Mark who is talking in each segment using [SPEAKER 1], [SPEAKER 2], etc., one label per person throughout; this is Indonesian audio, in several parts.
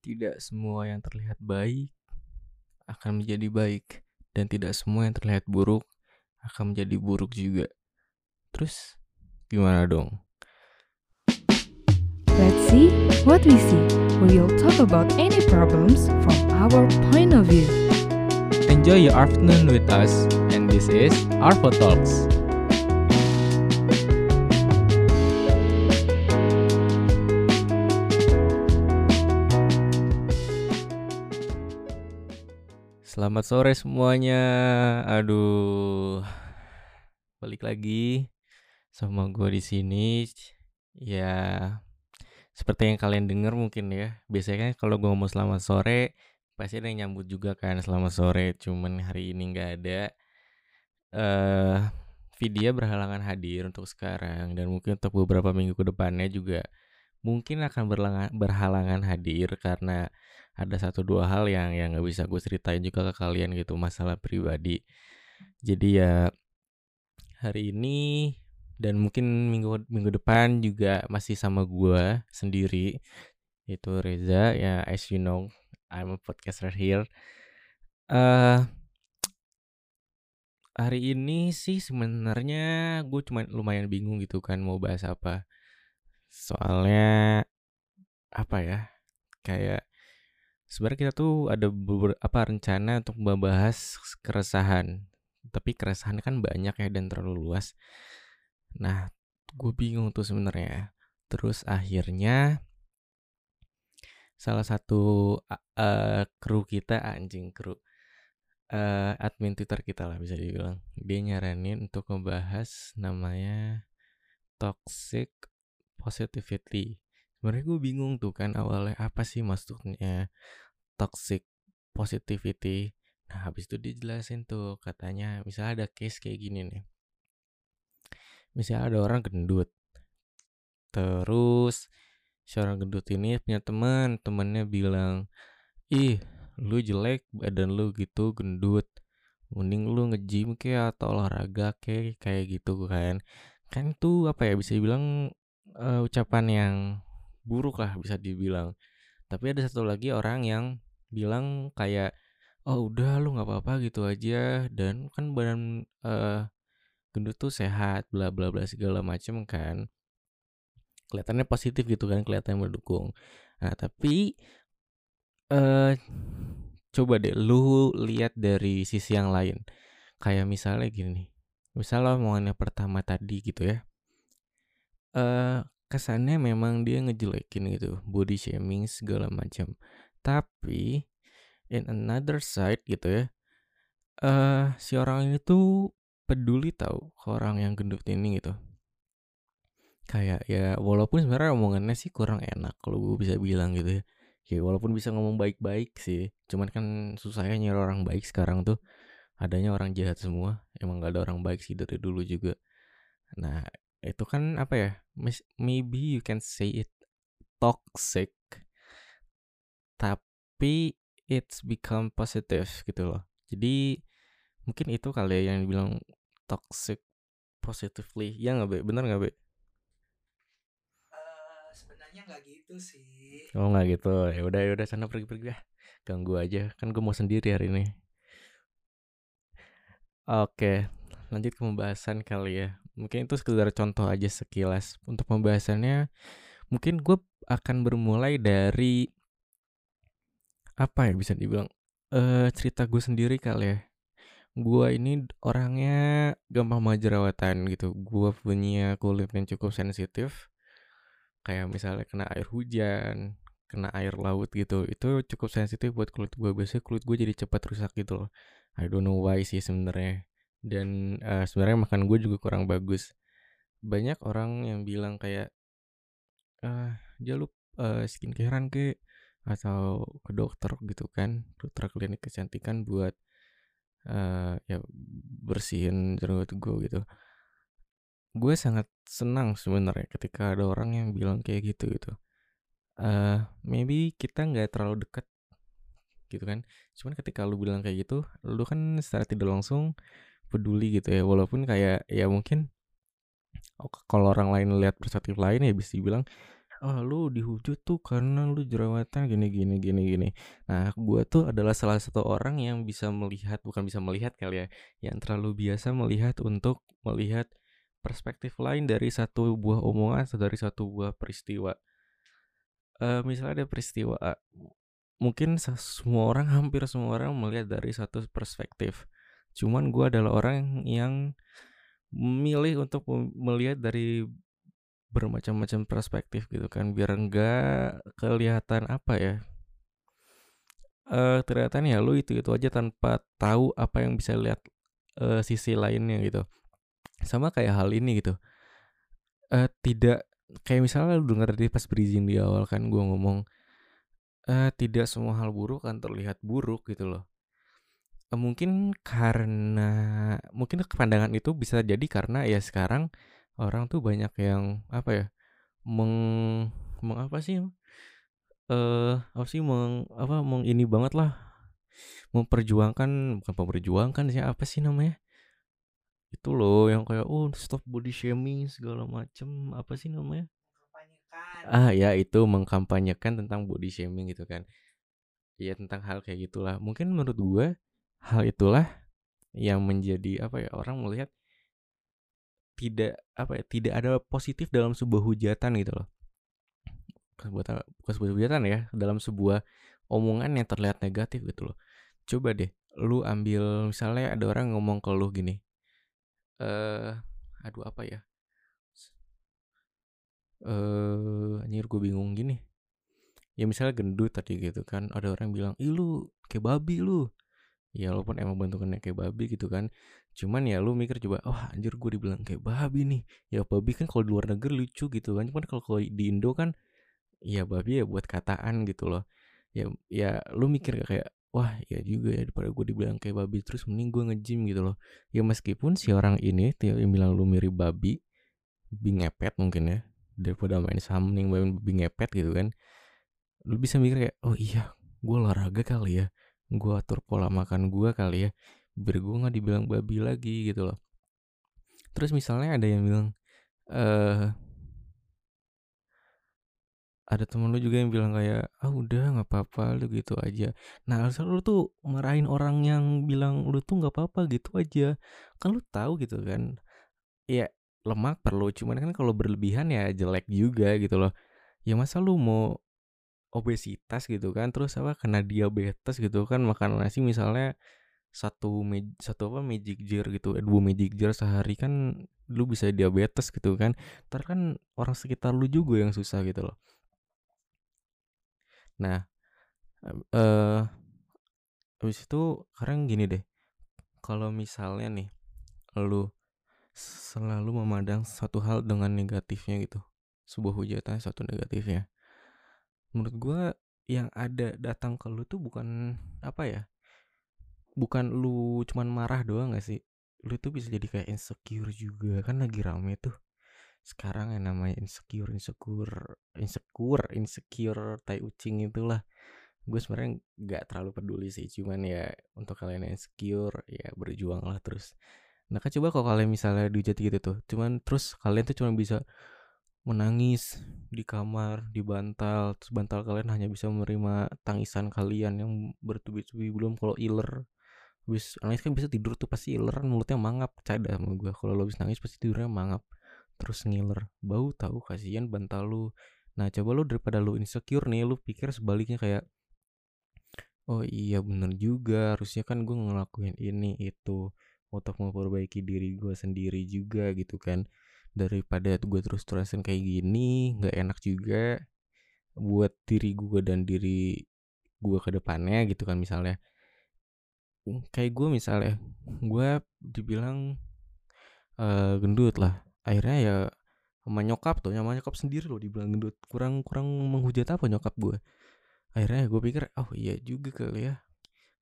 [SPEAKER 1] Tidak semua yang terlihat baik akan menjadi baik dan tidak semua yang terlihat buruk akan menjadi buruk juga. Terus gimana dong?
[SPEAKER 2] Let's see what we see. We'll talk about any problems from our point of view.
[SPEAKER 1] Enjoy your afternoon with us and this is Arvo Talks. Selamat sore semuanya. Aduh. Balik lagi sama gue di sini. Ya, seperti yang kalian dengar mungkin ya. Biasanya kan kalau gue ngomong selamat sore, pasti ada yang nyambut juga kan selamat sore. Cuman hari ini nggak ada. Eh, Vidya berhalangan hadir untuk sekarang dan mungkin untuk beberapa minggu ke depannya juga mungkin akan berhalangan hadir karena ada satu dua hal yang yang nggak bisa gue ceritain juga ke kalian gitu masalah pribadi. Jadi ya hari ini dan mungkin minggu minggu depan juga masih sama gue sendiri itu Reza ya as you know I'm a podcaster here. Eh hari ini sih sebenarnya gue cuma lumayan bingung gitu kan mau bahas apa. Soalnya apa ya? Kayak sebenarnya kita tuh ada beberapa rencana untuk membahas keresahan. Tapi keresahan kan banyak ya dan terlalu luas. Nah, gue bingung tuh sebenarnya. Terus akhirnya salah satu uh, kru kita anjing kru uh, admin Twitter kita lah bisa dibilang. Dia nyaranin untuk ngebahas namanya toxic positivity. Sebenarnya gue bingung tuh kan awalnya apa sih maksudnya toxic positivity. Nah, habis itu dijelasin tuh katanya misalnya ada case kayak gini nih. Misalnya ada orang gendut. Terus si orang gendut ini punya teman, temennya bilang, "Ih, lu jelek badan lu gitu gendut. Mending lu nge-gym kayak atau olahraga kayak kayak gitu kan." Kan itu apa ya bisa dibilang uh, ucapan yang buruk lah bisa dibilang. Tapi ada satu lagi orang yang bilang kayak oh udah lu nggak apa-apa gitu aja. Dan kan badan uh, gendut tuh sehat bla bla bla segala macem kan. Kelihatannya positif gitu kan kelihatan mendukung. Nah tapi uh, coba deh lu lihat dari sisi yang lain. Kayak misalnya gini nih misalnya omongannya pertama tadi gitu ya. Uh, kesannya memang dia ngejelekin gitu body shaming segala macam. Tapi in another side gitu ya uh, si orang ini tuh peduli tahu orang yang gendut ini gitu. Kayak ya walaupun sebenarnya omongannya sih kurang enak kalau gue bisa bilang gitu ya. Ya walaupun bisa ngomong baik-baik sih cuman kan susahnya nyari orang baik sekarang tuh. Adanya orang jahat semua emang gak ada orang baik sih dari dulu juga. Nah itu kan apa ya maybe you can say it toxic. Tapi it's become positive gitu loh. Jadi mungkin itu kali ya yang dibilang toxic positively. Ya nggak be? Bener nggak be?
[SPEAKER 3] Uh, sebenarnya nggak gitu sih.
[SPEAKER 1] Oh nggak gitu. Ya udah ya udah sana pergi pergi ya ganggu aja. Kan gue mau sendiri hari ini. Oke lanjut ke pembahasan kali ya mungkin itu sekedar contoh aja sekilas. Untuk pembahasannya mungkin gue akan bermulai dari apa ya bisa dibilang uh, cerita gue sendiri kali ya. Gue ini orangnya gampang banget jerawatan gitu. Gue punya kulit yang cukup sensitif. Kayak misalnya kena air hujan kena air laut gitu itu cukup sensitif buat kulit gue biasanya kulit gue jadi cepat rusak gitu loh. I don't know why sih sebenarnya dan uh, sebenarnya makan gue juga kurang bagus. Banyak orang yang bilang kayak ah jaluk uh, skincarean ke? Atau ke dokter gitu kan. Dokter klinik kecantikan buat uh, ya bersihin jerawat gue gitu. Gue sangat senang sebenarnya ketika ada orang yang bilang kayak gitu gitu. Uh, maybe kita nggak terlalu dekat gitu kan. Cuman ketika lu bilang kayak gitu lu kan secara tidak langsung peduli gitu ya walaupun kayak ya mungkin kalau orang lain lihat perspektif lain ya bisa dibilang oh lu dihujat tuh karena lu jerawatan gini gini gini gini. Nah gue tuh adalah salah satu orang yang bisa melihat bukan bisa melihat kali ya yang terlalu biasa melihat untuk melihat perspektif lain dari satu buah omongan atau dari satu buah peristiwa. Uh, misalnya ada peristiwa mungkin semua orang hampir semua orang melihat dari satu perspektif cuman gue adalah orang yang memilih untuk melihat dari bermacam-macam perspektif gitu kan biar enggak kelihatan apa ya uh, ternyata ya lu itu itu aja tanpa tahu apa yang bisa lihat uh, sisi lainnya gitu. Sama kayak hal ini gitu uh, tidak kayak misalnya lu dengar tadi pas berizin di awal kan gue ngomong uh, tidak semua hal buruk akan terlihat buruk gitu loh mungkin karena mungkin kepandangan itu bisa jadi karena ya sekarang orang tuh banyak yang apa ya meng, meng apa sih eh apa sih meng apa meng ini banget lah memperjuangkan bukan memperjuangkan sih apa sih namanya itu loh yang kayak oh stop body shaming segala macem apa sih namanya? Ah ya itu mengkampanyekan tentang body shaming gitu kan. Ya tentang hal kayak gitulah. Mungkin menurut gue hal itulah yang menjadi apa ya orang melihat tidak apa ya tidak ada positif dalam sebuah hujatan gitu loh. Bukan sebuah hujatan ya dalam sebuah omongan yang terlihat negatif gitu loh. Coba deh lu ambil misalnya ada orang ngomong ke lu gini eh uh, aduh apa ya eh uh, gue bingung gini. Ya misalnya gendut tadi gitu kan ada orang bilang ih lu kayak babi lu ya walaupun emang bentukannya kayak babi gitu kan cuman ya lu mikir coba oh anjir gue dibilang kayak babi nih. Ya babi kan kalau di luar negeri lucu gitu kan cuman kalau di Indo kan ya babi ya buat kataan gitu loh. Ya ya lu mikir kayak wah ya juga ya daripada gue dibilang kayak babi terus mending gue nge-gym gitu loh. Ya meskipun si orang ini yang bilang lu mirip babi babi ngepet mungkin ya daripada main saham mending main babi ngepet gitu kan lu bisa mikir kayak oh iya gue olahraga kali ya gue atur pola makan gue kali ya biar gue nggak dibilang babi lagi gitu loh. Terus misalnya ada yang bilang eh ada temen lu juga yang bilang kayak ah udah nggak apa-apa lu gitu aja nah asal lu tuh marahin orang yang bilang lu tuh nggak apa-apa gitu aja. Kan lu tahu gitu kan ya lemak perlu cuman kan kalau berlebihan ya jelek juga gitu loh. Ya masa lu mau obesitas gitu kan terus apa kena diabetes gitu kan makan nasi misalnya satu satu apa magic jar gitu eh, dua magic jar sehari kan lu bisa diabetes gitu kan. Ntar kan orang sekitar lu juga yang susah gitu loh. Nah eh habis itu sekarang gini deh kalau misalnya nih lu selalu memandang satu hal dengan negatifnya gitu sebuah hujatan satu negatifnya menurut gue yang ada datang ke lu tuh bukan apa ya bukan lu cuman marah doang gak sih? Lu tuh bisa jadi kayak insecure juga kan lagi rame tuh. Sekarang yang namanya insecure insecure insecure insecure tai ucing itulah. Gue sebenarnya nggak terlalu peduli sih cuman ya untuk kalian yang insecure ya berjuang lah terus. Nah kan coba kalau kalian misalnya dihujat gitu tuh cuman terus kalian tuh cuma bisa menangis di kamar, di bantal, terus bantal kalian hanya bisa menerima tangisan kalian yang bertubi-tubi belum kalau iler. Habis nangis kan bisa tidur tuh pasti iler kan mulutnya mangap, percaya sama gue. Kalau lo habis nangis pasti tidurnya mangap. Terus ngiler, bau tahu kasihan bantal lu. Nah, coba lu daripada lu insecure nih, lu pikir sebaliknya kayak Oh iya bener juga, harusnya kan gue ngelakuin ini itu untuk memperbaiki diri gue sendiri juga gitu kan daripada gue terus terusan kayak gini nggak enak juga buat diri gue dan diri gue ke depannya gitu kan misalnya. Kayak gue misalnya gue dibilang uh, gendut lah. Akhirnya ya sama nyokap tuh sama nyokap sendiri loh dibilang gendut. Kurang kurang menghujat apa nyokap gue akhirnya gue pikir oh iya juga kali ya.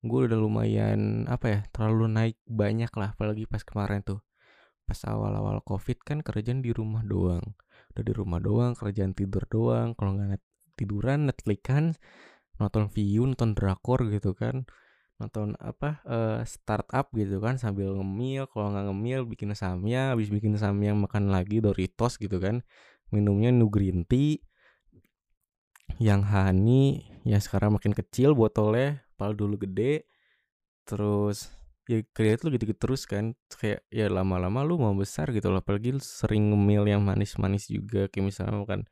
[SPEAKER 1] Gue udah lumayan apa ya terlalu naik banyak lah apalagi pas kemarin tuh pas awal-awal covid kan kerjaan di rumah doang. Udah di rumah doang kerjaan tidur doang. Kalau nggak net tiduran netflix kan nonton view nonton drakor gitu kan. Nonton apa uh, startup gitu kan sambil ngemil. Kalau nggak ngemil bikin samya habis bikin samya makan lagi Doritos gitu kan. Minumnya nu green tea yang Hani yang sekarang makin kecil botolnya, padahal dulu gede. Terus ya kayak itu gitu-gitu terus kan kayak ya lama-lama lu mau besar gitu loh apalagi lu sering ngemil yang manis-manis juga kayak misalnya makan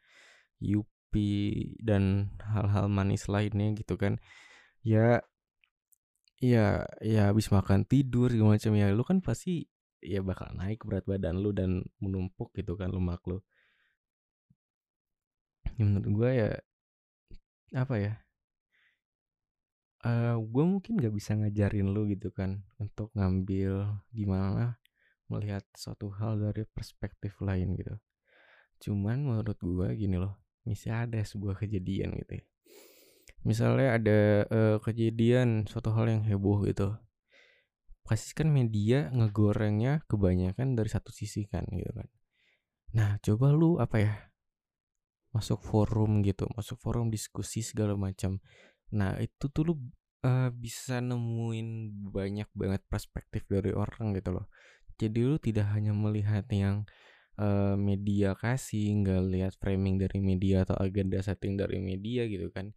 [SPEAKER 1] Yupi dan hal-hal manis lainnya gitu kan. Ya ya ya habis makan tidur segala macam ya lu kan pasti ya bakal naik berat badan lu dan menumpuk gitu kan lemak lu. Ya menurut gue ya apa ya eh gue mungkin gak bisa ngajarin lu gitu kan untuk ngambil gimana melihat suatu hal dari perspektif lain gitu. Cuman menurut gue gini loh misalnya ada sebuah kejadian gitu ya. Misalnya ada eh, kejadian suatu hal yang heboh gitu. Pasti kan media ngegorengnya kebanyakan dari satu sisi kan gitu kan. Nah coba lu apa ya masuk forum gitu masuk forum diskusi segala macam. Nah itu tuh lu uh, bisa nemuin banyak banget perspektif dari orang gitu loh. Jadi lu tidak hanya melihat yang uh, media kasih nggak lihat framing dari media atau agenda setting dari media gitu kan.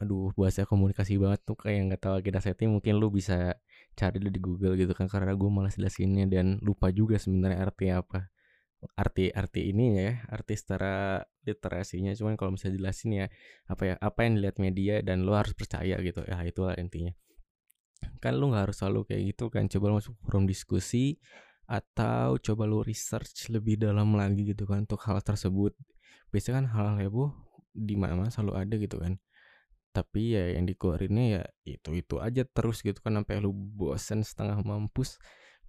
[SPEAKER 1] Aduh bahasa komunikasi banget tuh kayak nggak tahu agenda setting mungkin lu bisa cari di Google gitu kan karena gue malas jelasinnya dan lupa juga sebenarnya artinya apa arti arti ini ya arti secara literasinya. Cuman kalau misalnya jelasin ya apa ya apa yang dilihat media dan lo harus percaya gitu. Ya itulah intinya. Kan lo nggak harus selalu kayak gitu kan. Coba masuk forum diskusi atau coba lo research lebih dalam lagi gitu kan untuk hal tersebut. Biasanya kan hal-hal heboh di mana-mana selalu ada gitu kan. Tapi ya yang dikeluarinnya ya itu itu aja terus gitu kan sampai lu bosen setengah mampus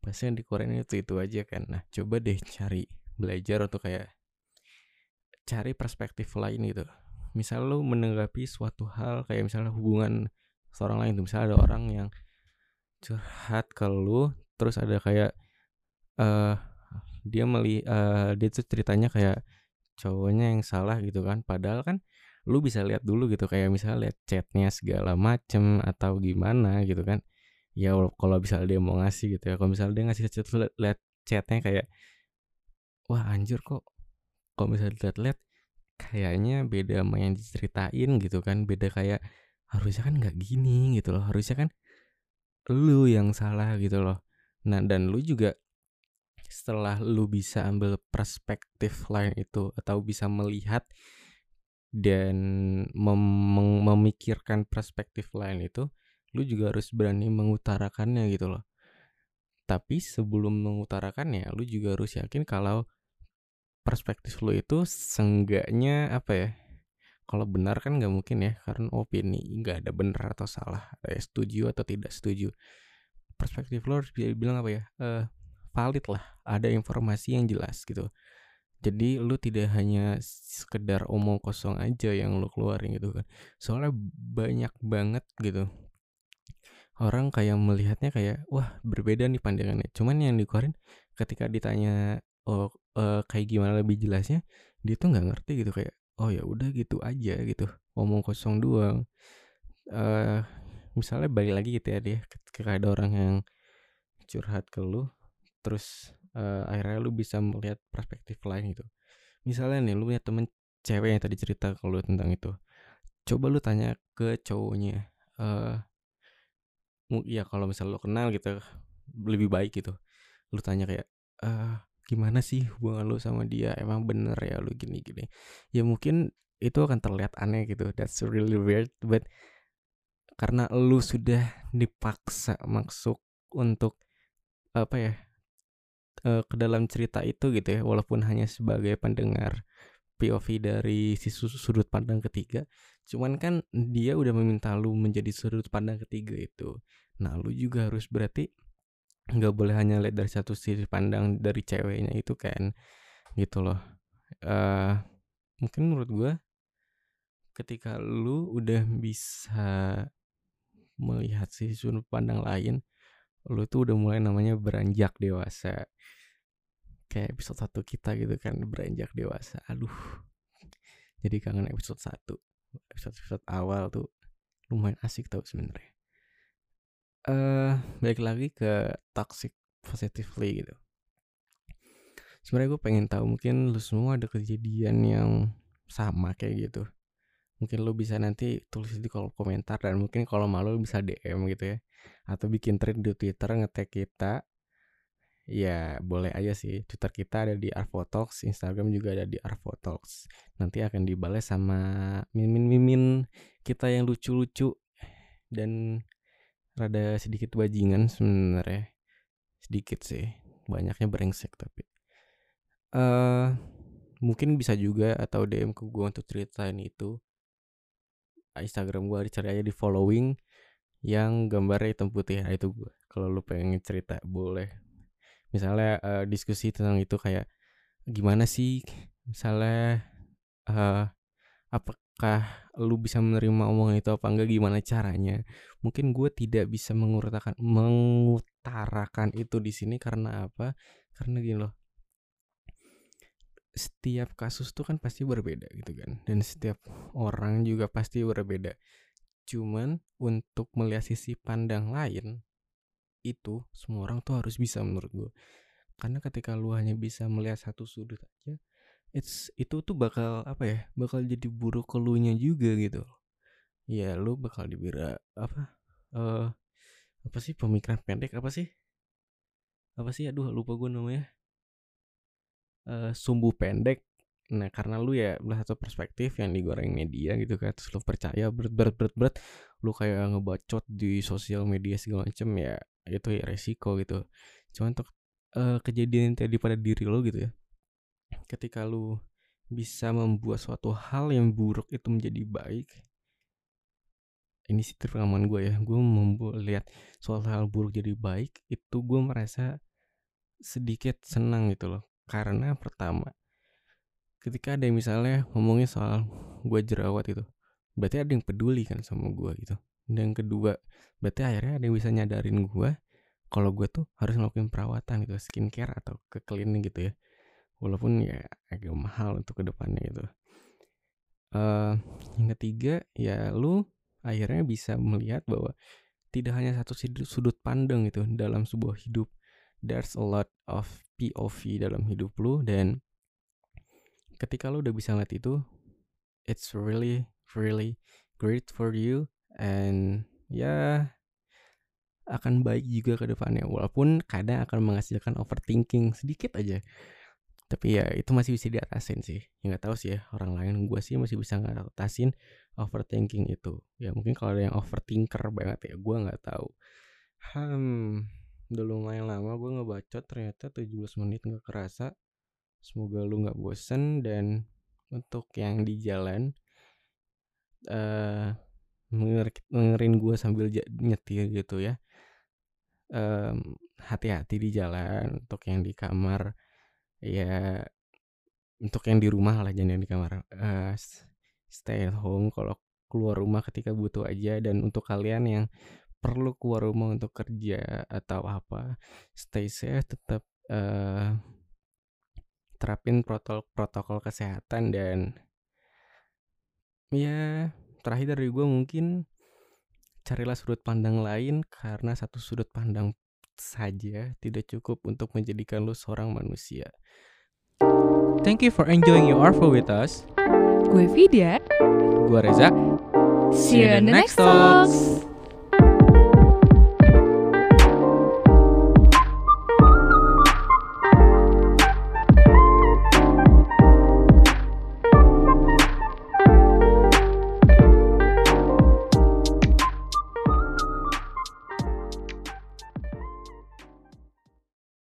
[SPEAKER 1] pasti yang dikeluarin itu itu aja kan. Nah coba deh cari belajar atau kayak cari perspektif lain gitu. Misal lu menanggapi suatu hal kayak misalnya hubungan seorang lain tuh misalnya ada orang yang curhat ke lu terus ada kayak uh, dia meli uh, dia tuh ceritanya kayak cowoknya yang salah gitu kan. Padahal kan lu bisa lihat dulu gitu kayak misalnya lihat chatnya segala macem atau gimana gitu kan. Ya kalau misalnya dia mau ngasih gitu ya kalau misalnya dia ngasih chat lihat chatnya kayak wah anjir kok. Kalau misalnya lihat-lihat kayaknya beda sama yang diceritain gitu kan. Beda kayak harusnya kan nggak gini gitu loh. Harusnya kan lu yang salah gitu loh. Nah dan lu juga setelah lu bisa ambil perspektif lain itu atau bisa melihat dan mem memikirkan perspektif lain itu lu juga harus berani mengutarakannya gitu loh tapi sebelum mengutarakannya lu juga harus yakin kalau perspektif lu itu senggaknya apa ya kalau benar kan nggak mungkin ya karena opini nggak ada benar atau salah ada setuju atau tidak setuju perspektif lo harus bilang apa ya uh, valid lah ada informasi yang jelas gitu jadi lu tidak hanya sekedar omong kosong aja yang lu keluarin gitu kan. Soalnya banyak banget gitu. Orang kayak melihatnya kayak wah berbeda nih pandangannya. Cuman yang dikeluarin ketika ditanya oh uh, kayak gimana lebih jelasnya, dia tuh nggak ngerti gitu kayak oh ya udah gitu aja gitu. Omong kosong doang. Uh, misalnya balik lagi gitu ya dia ketika ada orang yang curhat ke lu terus uh, akhirnya lu bisa melihat perspektif lain gitu misalnya nih lu punya temen cewek yang tadi cerita kalau tentang itu coba lu tanya ke cowoknya uh, ya kalau misalnya lu kenal gitu lebih baik gitu. Lu tanya kayak uh, gimana sih hubungan lu sama dia? Emang bener ya lu gini gini ya mungkin itu akan terlihat aneh gitu. That's really weird but karena lu sudah dipaksa masuk untuk apa ya uh, ke dalam cerita itu gitu ya walaupun hanya sebagai pendengar POV dari si sudut pandang ketiga. Cuman kan dia udah meminta lu menjadi sudut pandang ketiga itu. Nah lu juga harus berarti nggak boleh hanya lihat dari satu sisi pandang dari ceweknya itu kan gitu loh. Uh, mungkin menurut gue ketika lu udah bisa melihat sisi sudut pandang lain lu tuh udah mulai namanya beranjak dewasa kayak episode satu kita gitu kan beranjak dewasa. Aduh jadi kangen episode satu. Episode episode awal tuh lumayan asik tau sebenarnya eh uh, balik lagi ke toxic positively gitu. Sebenarnya gue pengen tahu mungkin lu semua ada kejadian yang sama kayak gitu. Mungkin lu bisa nanti tulis di kolom komentar dan mungkin kalau malu bisa DM gitu ya. Atau bikin thread di Twitter ngetek kita ya boleh aja sih. Twitter kita ada di Arvotalks Instagram juga ada di Arvotalks. Nanti akan dibalas sama mimin-mimin kita yang lucu-lucu dan rada sedikit bajingan sebenarnya. Sedikit sih banyaknya brengsek tapi. Uh, mungkin bisa juga atau DM ke gue untuk ceritain itu. Instagram gue dicari aja di following yang gambarnya hitam putih. Nah, itu gue kalau lu pengen cerita boleh misalnya uh, diskusi tentang itu kayak gimana sih misalnya uh, apakah lu bisa menerima omongan itu apa enggak? Gimana caranya? Mungkin gue tidak bisa mengutarakan mengutarakan itu di sini karena apa? Karena gini loh setiap kasus tuh kan pasti berbeda gitu kan dan setiap orang juga pasti berbeda. Cuman untuk melihat sisi pandang lain itu semua orang tuh harus bisa menurut gue karena ketika lu hanya bisa melihat satu sudut aja it's itu tuh bakal apa ya bakal jadi buruk kelunya juga gitu. Ya lu bakal dibira apa eh uh, apa sih pemikiran pendek apa sih? Apa sih? Aduh lupa gue namanya. Uh, sumbu pendek. Nah karena lu ya belah satu perspektif yang digoreng media gitu kan terus lu percaya berat berat berat berat lu kayak ngebacot di sosial media segala macem ya itu ya resiko gitu cuman untuk uh, kejadian tadi pada diri lo gitu ya ketika lu bisa membuat suatu hal yang buruk itu menjadi baik ini sih pengalaman gue ya gue membuat lihat suatu hal buruk jadi baik itu gue merasa sedikit senang gitu loh karena pertama, ketika ada yang misalnya ngomongin soal gue jerawat itu, berarti ada yang peduli kan sama gue gitu. Dan yang kedua, berarti akhirnya ada yang bisa nyadarin gue kalau gue tuh harus ngelakuin perawatan gitu, skincare atau ke klinik gitu ya. Walaupun ya agak mahal untuk ke depannya gitu. Uh, yang ketiga, ya lu akhirnya bisa melihat bahwa tidak hanya satu sudut pandang gitu dalam sebuah hidup. There's a lot of POV dalam hidup lu dan ketika lu udah bisa ngeliat itu it's really really great for you and ya akan baik juga ke depannya. Walaupun kadang akan menghasilkan overthinking sedikit aja. Tapi ya itu masih bisa diatasin sih. Ya nggak tahu sih ya orang lain gue sih masih bisa ngatasin overthinking itu. Ya mungkin kalau ada yang overthinker banget ya gue nggak tahu. Hmm udah lumayan lama gue ngebacot ternyata 17 menit nggak kerasa. Semoga lu nggak bosen dan untuk yang di jalan uh, dengerin gue sambil nyetir gitu ya. Um, hati-hati di jalan untuk yang di kamar ya untuk yang di rumah lah jangan yang di kamar. Uh, stay at home kalau keluar rumah ketika butuh aja dan untuk kalian yang perlu keluar rumah untuk kerja atau apa stay safe tetap uh, terapin protokol protokol kesehatan dan ya terakhir dari gue mungkin carilah sudut pandang lain karena satu sudut pandang saja tidak cukup untuk menjadikan lo seorang manusia.
[SPEAKER 4] Thank you for enjoying your Arvo with us.
[SPEAKER 2] Gue Vidya.
[SPEAKER 4] Gue Reza.
[SPEAKER 2] See you in the next talks.